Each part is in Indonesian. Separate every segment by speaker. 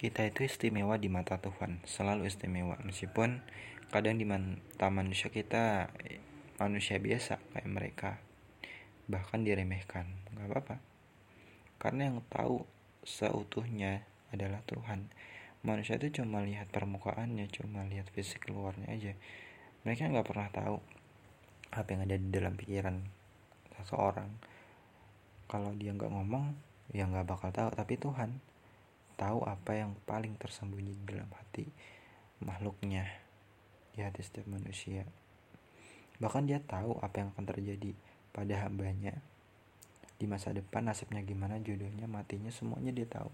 Speaker 1: kita itu istimewa di mata Tuhan, selalu istimewa. Meskipun kadang di mata manusia kita manusia biasa kayak mereka, bahkan diremehkan, nggak apa-apa. Karena yang tahu seutuhnya adalah Tuhan. Manusia itu cuma lihat permukaannya, cuma lihat fisik luarnya aja. Mereka nggak pernah tahu apa yang ada di dalam pikiran seseorang. Kalau dia nggak ngomong, ya nggak bakal tahu. Tapi Tuhan tahu apa yang paling tersembunyi di dalam hati makhluknya di hati setiap manusia. Bahkan dia tahu apa yang akan terjadi pada hambanya di masa depan nasibnya gimana jodohnya matinya semuanya dia tahu.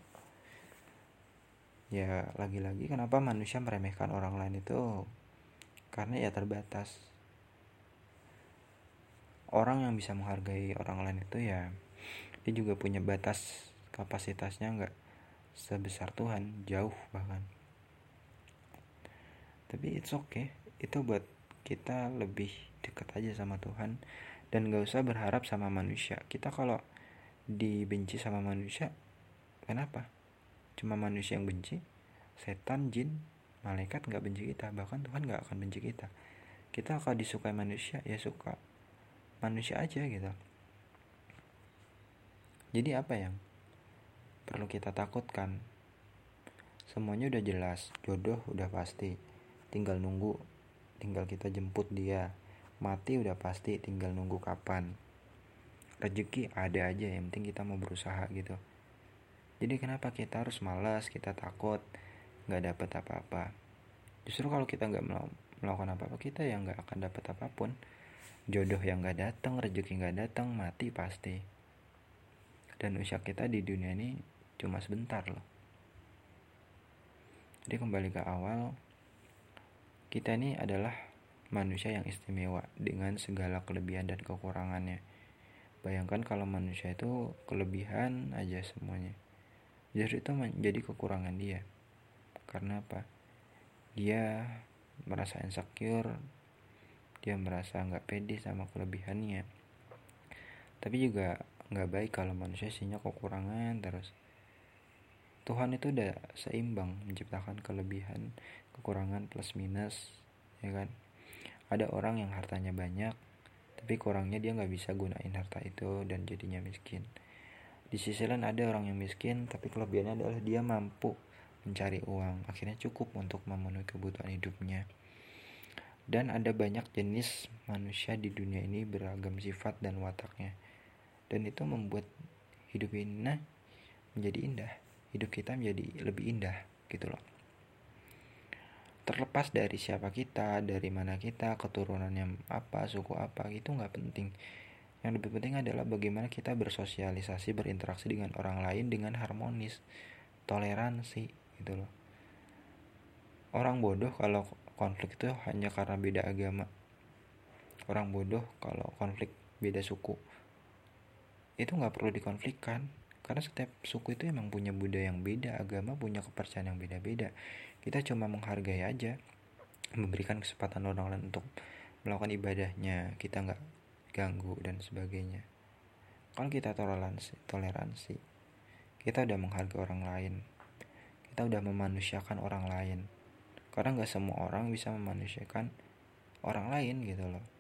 Speaker 1: Ya lagi-lagi kenapa manusia meremehkan orang lain itu? Karena ya terbatas. Orang yang bisa menghargai orang lain itu ya dia juga punya batas kapasitasnya nggak sebesar Tuhan jauh bahkan. Tapi it's okay itu buat kita lebih dekat aja sama Tuhan dan gak usah berharap sama manusia. Kita kalau dibenci sama manusia kenapa? Cuma manusia yang benci setan jin malaikat nggak benci kita bahkan Tuhan nggak akan benci kita. Kita kalau disukai manusia ya suka manusia aja gitu. Jadi apa yang perlu kita takutkan. Semuanya udah jelas, jodoh udah pasti. Tinggal nunggu, tinggal kita jemput dia. Mati udah pasti, tinggal nunggu kapan. Rezeki ada aja, yang penting kita mau berusaha gitu. Jadi kenapa kita harus malas, kita takut, nggak dapat apa-apa. Justru kalau kita nggak melakukan apa-apa, kita yang nggak akan dapat apa pun. Jodoh yang nggak datang, rezeki nggak datang, mati pasti. Dan usia kita di dunia ini cuma sebentar loh. Jadi kembali ke awal kita ini adalah manusia yang istimewa dengan segala kelebihan dan kekurangannya. Bayangkan kalau manusia itu kelebihan aja semuanya. Justru itu menjadi kekurangan dia. Karena apa? Dia merasa insecure dia merasa nggak pede sama kelebihannya. Tapi juga nggak baik kalau manusia isinya kekurangan terus Tuhan itu udah seimbang menciptakan kelebihan, kekurangan plus minus, ya kan? Ada orang yang hartanya banyak, tapi kurangnya dia nggak bisa gunain harta itu dan jadinya miskin. Di sisi lain ada orang yang miskin, tapi kelebihannya adalah dia mampu mencari uang, akhirnya cukup untuk memenuhi kebutuhan hidupnya. Dan ada banyak jenis manusia di dunia ini beragam sifat dan wataknya. Dan itu membuat hidup ini menjadi indah hidup kita menjadi lebih indah gitu loh. Terlepas dari siapa kita dari mana kita keturunannya apa suku apa itu nggak penting. Yang lebih penting adalah bagaimana kita bersosialisasi berinteraksi dengan orang lain dengan harmonis toleransi gitu loh. Orang bodoh kalau konflik itu hanya karena beda agama. Orang bodoh kalau konflik beda suku itu nggak perlu dikonflikkan karena setiap suku itu emang punya budaya yang beda agama punya kepercayaan yang beda-beda. Kita cuma menghargai aja memberikan kesempatan orang lain untuk melakukan ibadahnya kita nggak ganggu dan sebagainya. Kalau kita toleransi toleransi. Kita udah menghargai orang lain. Kita udah memanusiakan orang lain. Karena nggak semua orang bisa memanusiakan orang lain gitu loh